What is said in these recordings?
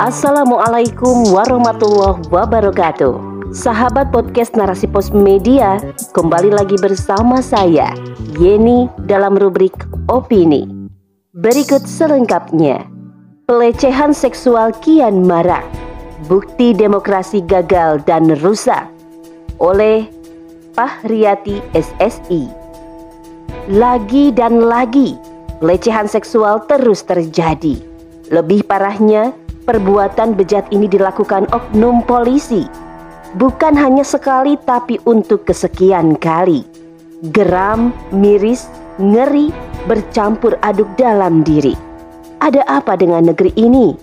Assalamualaikum warahmatullahi wabarakatuh. Sahabat podcast Narasi Pos Media, kembali lagi bersama saya, Yeni dalam rubrik Opini. Berikut selengkapnya. Pelecehan seksual kian marak. Bukti demokrasi gagal dan rusak. Oleh Pahriyati SSI. Lagi dan lagi, pelecehan seksual terus terjadi. Lebih parahnya, perbuatan bejat ini dilakukan oknum polisi. Bukan hanya sekali tapi untuk kesekian kali. Geram, miris, ngeri, bercampur aduk dalam diri. Ada apa dengan negeri ini?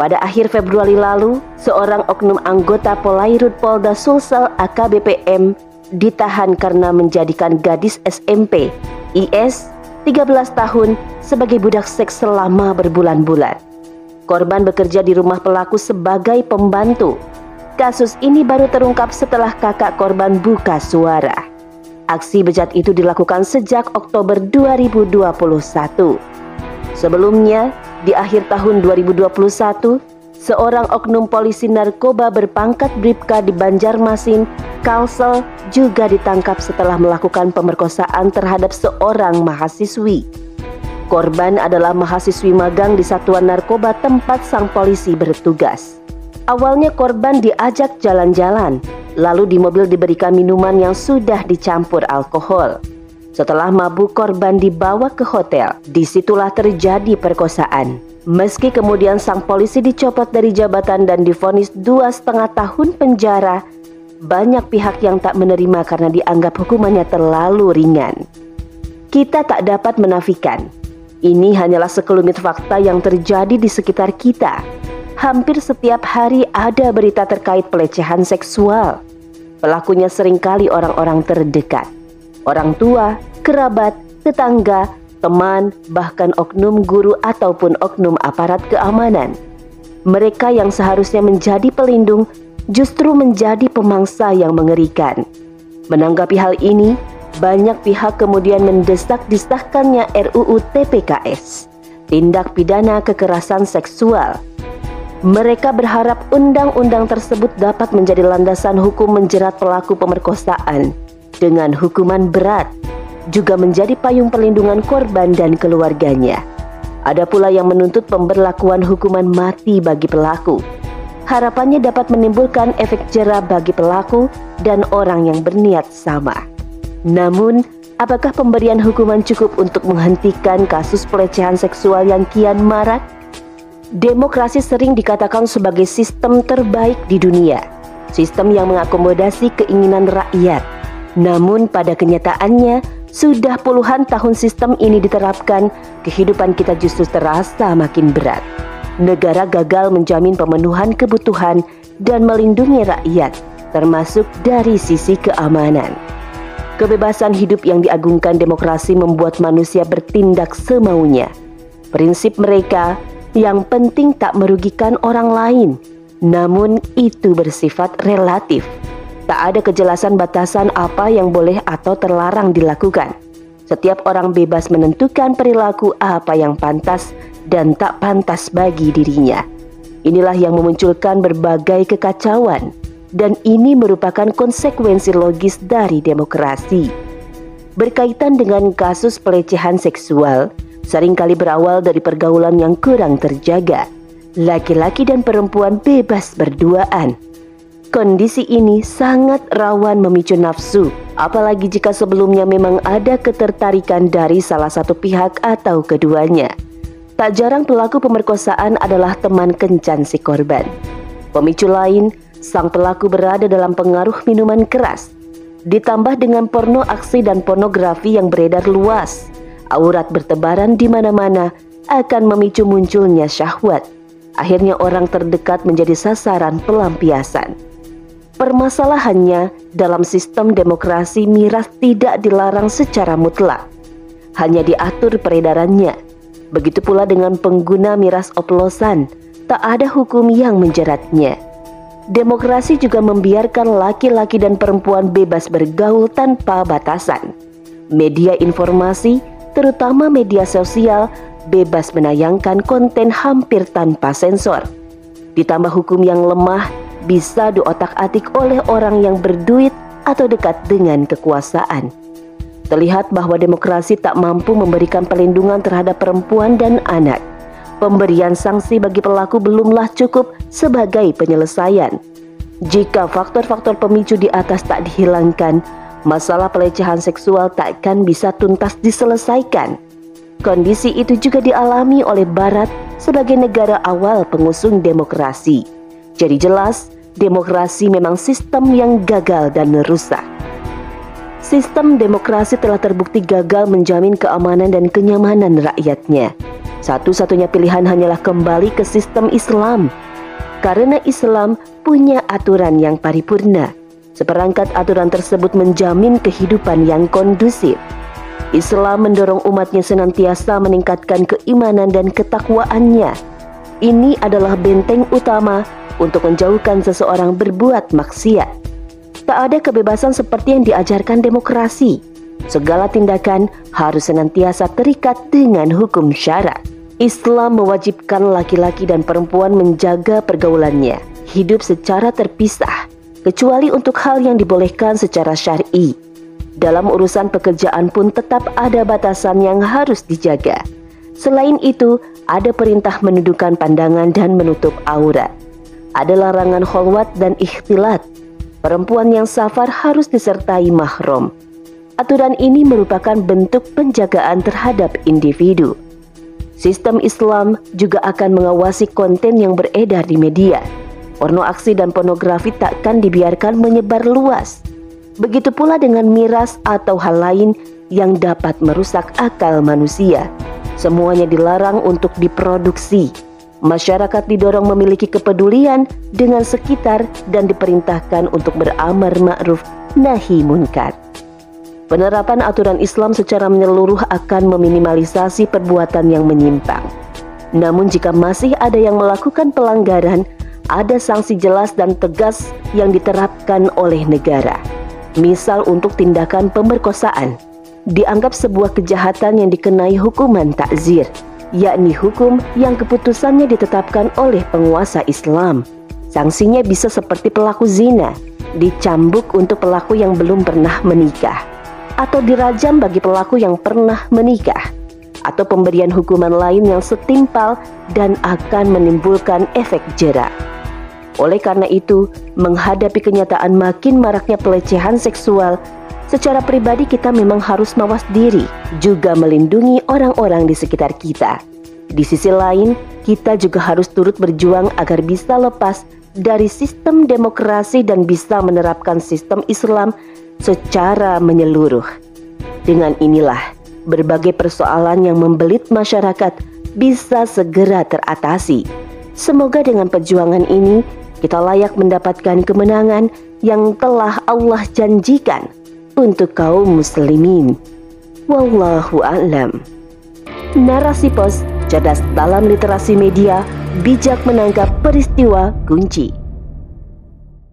Pada akhir Februari lalu, seorang oknum anggota Polairut Polda Sulsel AKBPM ditahan karena menjadikan gadis SMP IS 13 tahun sebagai budak seks selama berbulan-bulan. Korban bekerja di rumah pelaku sebagai pembantu. Kasus ini baru terungkap setelah kakak korban buka suara. Aksi bejat itu dilakukan sejak Oktober 2021. Sebelumnya, di akhir tahun 2021, seorang oknum polisi narkoba berpangkat Bripka di Banjarmasin, Kalsel, juga ditangkap setelah melakukan pemerkosaan terhadap seorang mahasiswi. Korban adalah mahasiswi magang di satuan narkoba tempat sang polisi bertugas. Awalnya korban diajak jalan-jalan, lalu di mobil diberikan minuman yang sudah dicampur alkohol. Setelah mabuk korban dibawa ke hotel, di situlah terjadi perkosaan. Meski kemudian sang polisi dicopot dari jabatan dan difonis dua setengah tahun penjara, banyak pihak yang tak menerima karena dianggap hukumannya terlalu ringan. Kita tak dapat menafikan ini hanyalah sekelumit fakta yang terjadi di sekitar kita. Hampir setiap hari ada berita terkait pelecehan seksual. Pelakunya sering kali orang-orang terdekat. Orang tua, kerabat, tetangga, teman, bahkan oknum guru ataupun oknum aparat keamanan. Mereka yang seharusnya menjadi pelindung justru menjadi pemangsa yang mengerikan. Menanggapi hal ini, banyak pihak kemudian mendesak disahkannya RUU TPKS, tindak pidana kekerasan seksual. Mereka berharap undang-undang tersebut dapat menjadi landasan hukum menjerat pelaku pemerkosaan dengan hukuman berat, juga menjadi payung perlindungan korban dan keluarganya. Ada pula yang menuntut pemberlakuan hukuman mati bagi pelaku. Harapannya dapat menimbulkan efek jerah bagi pelaku dan orang yang berniat sama. Namun, apakah pemberian hukuman cukup untuk menghentikan kasus pelecehan seksual yang kian marak? Demokrasi sering dikatakan sebagai sistem terbaik di dunia, sistem yang mengakomodasi keinginan rakyat. Namun pada kenyataannya, sudah puluhan tahun sistem ini diterapkan, kehidupan kita justru terasa makin berat. Negara gagal menjamin pemenuhan kebutuhan dan melindungi rakyat, termasuk dari sisi keamanan. Kebebasan hidup yang diagungkan demokrasi membuat manusia bertindak semaunya. Prinsip mereka yang penting tak merugikan orang lain, namun itu bersifat relatif. Tak ada kejelasan batasan apa yang boleh atau terlarang dilakukan. Setiap orang bebas menentukan perilaku apa yang pantas dan tak pantas bagi dirinya. Inilah yang memunculkan berbagai kekacauan dan ini merupakan konsekuensi logis dari demokrasi. Berkaitan dengan kasus pelecehan seksual, sering kali berawal dari pergaulan yang kurang terjaga. Laki-laki dan perempuan bebas berduaan. Kondisi ini sangat rawan memicu nafsu, apalagi jika sebelumnya memang ada ketertarikan dari salah satu pihak atau keduanya. Tak jarang pelaku pemerkosaan adalah teman kencan si korban. Pemicu lain sang pelaku berada dalam pengaruh minuman keras. Ditambah dengan porno aksi dan pornografi yang beredar luas, aurat bertebaran di mana-mana akan memicu munculnya syahwat. Akhirnya orang terdekat menjadi sasaran pelampiasan. Permasalahannya, dalam sistem demokrasi miras tidak dilarang secara mutlak. Hanya diatur peredarannya. Begitu pula dengan pengguna miras oplosan, tak ada hukum yang menjeratnya. Demokrasi juga membiarkan laki-laki dan perempuan bebas bergaul tanpa batasan. Media informasi, terutama media sosial, bebas menayangkan konten hampir tanpa sensor. Ditambah hukum yang lemah bisa diotak-atik oleh orang yang berduit atau dekat dengan kekuasaan. Terlihat bahwa demokrasi tak mampu memberikan perlindungan terhadap perempuan dan anak. Pemberian sanksi bagi pelaku belumlah cukup sebagai penyelesaian. Jika faktor-faktor pemicu di atas tak dihilangkan, masalah pelecehan seksual takkan bisa tuntas diselesaikan. Kondisi itu juga dialami oleh Barat sebagai negara awal pengusung demokrasi. Jadi jelas, demokrasi memang sistem yang gagal dan rusak. Sistem demokrasi telah terbukti gagal menjamin keamanan dan kenyamanan rakyatnya. Satu-satunya pilihan hanyalah kembali ke sistem Islam. Karena Islam punya aturan yang paripurna Seperangkat aturan tersebut menjamin kehidupan yang kondusif. Islam mendorong umatnya senantiasa meningkatkan keimanan dan ketakwaannya. Ini adalah benteng utama untuk menjauhkan seseorang berbuat maksiat. Tak ada kebebasan seperti yang diajarkan demokrasi. Segala tindakan harus senantiasa terikat dengan hukum syarat. Islam mewajibkan laki-laki dan perempuan menjaga pergaulannya, hidup secara terpisah, kecuali untuk hal yang dibolehkan secara syar'i. Dalam urusan pekerjaan pun tetap ada batasan yang harus dijaga. Selain itu, ada perintah menundukkan pandangan dan menutup aurat. Ada larangan kholwat dan ikhtilat. Perempuan yang safar harus disertai mahram. Aturan ini merupakan bentuk penjagaan terhadap individu. Sistem Islam juga akan mengawasi konten yang beredar di media Porno aksi dan pornografi takkan dibiarkan menyebar luas. Begitu pula dengan miras atau hal lain yang dapat merusak akal manusia. Semuanya dilarang untuk diproduksi. Masyarakat didorong memiliki kepedulian dengan sekitar dan diperintahkan untuk beramar ma'ruf nahi munkar. Penerapan aturan Islam secara menyeluruh akan meminimalisasi perbuatan yang menyimpang. Namun jika masih ada yang melakukan pelanggaran, ada sanksi jelas dan tegas yang diterapkan oleh negara. Misal untuk tindakan pemerkosaan, dianggap sebuah kejahatan yang dikenai hukuman takzir, yakni hukum yang keputusannya ditetapkan oleh penguasa Islam. Sanksinya bisa seperti pelaku zina, dicambuk untuk pelaku yang belum pernah menikah, atau dirajam bagi pelaku yang pernah menikah, atau pemberian hukuman lain yang setimpal dan akan menimbulkan efek jerak. Oleh karena itu, menghadapi kenyataan makin maraknya pelecehan seksual, secara pribadi kita memang harus mawas diri, juga melindungi orang-orang di sekitar kita. Di sisi lain, kita juga harus turut berjuang agar bisa lepas dari sistem demokrasi dan bisa menerapkan sistem Islam secara menyeluruh. Dengan inilah, berbagai persoalan yang membelit masyarakat bisa segera teratasi. Semoga dengan perjuangan ini kita layak mendapatkan kemenangan yang telah Allah janjikan untuk kaum muslimin. Wallahu a'lam. Narasi pos cerdas dalam literasi media, bijak menangkap peristiwa kunci.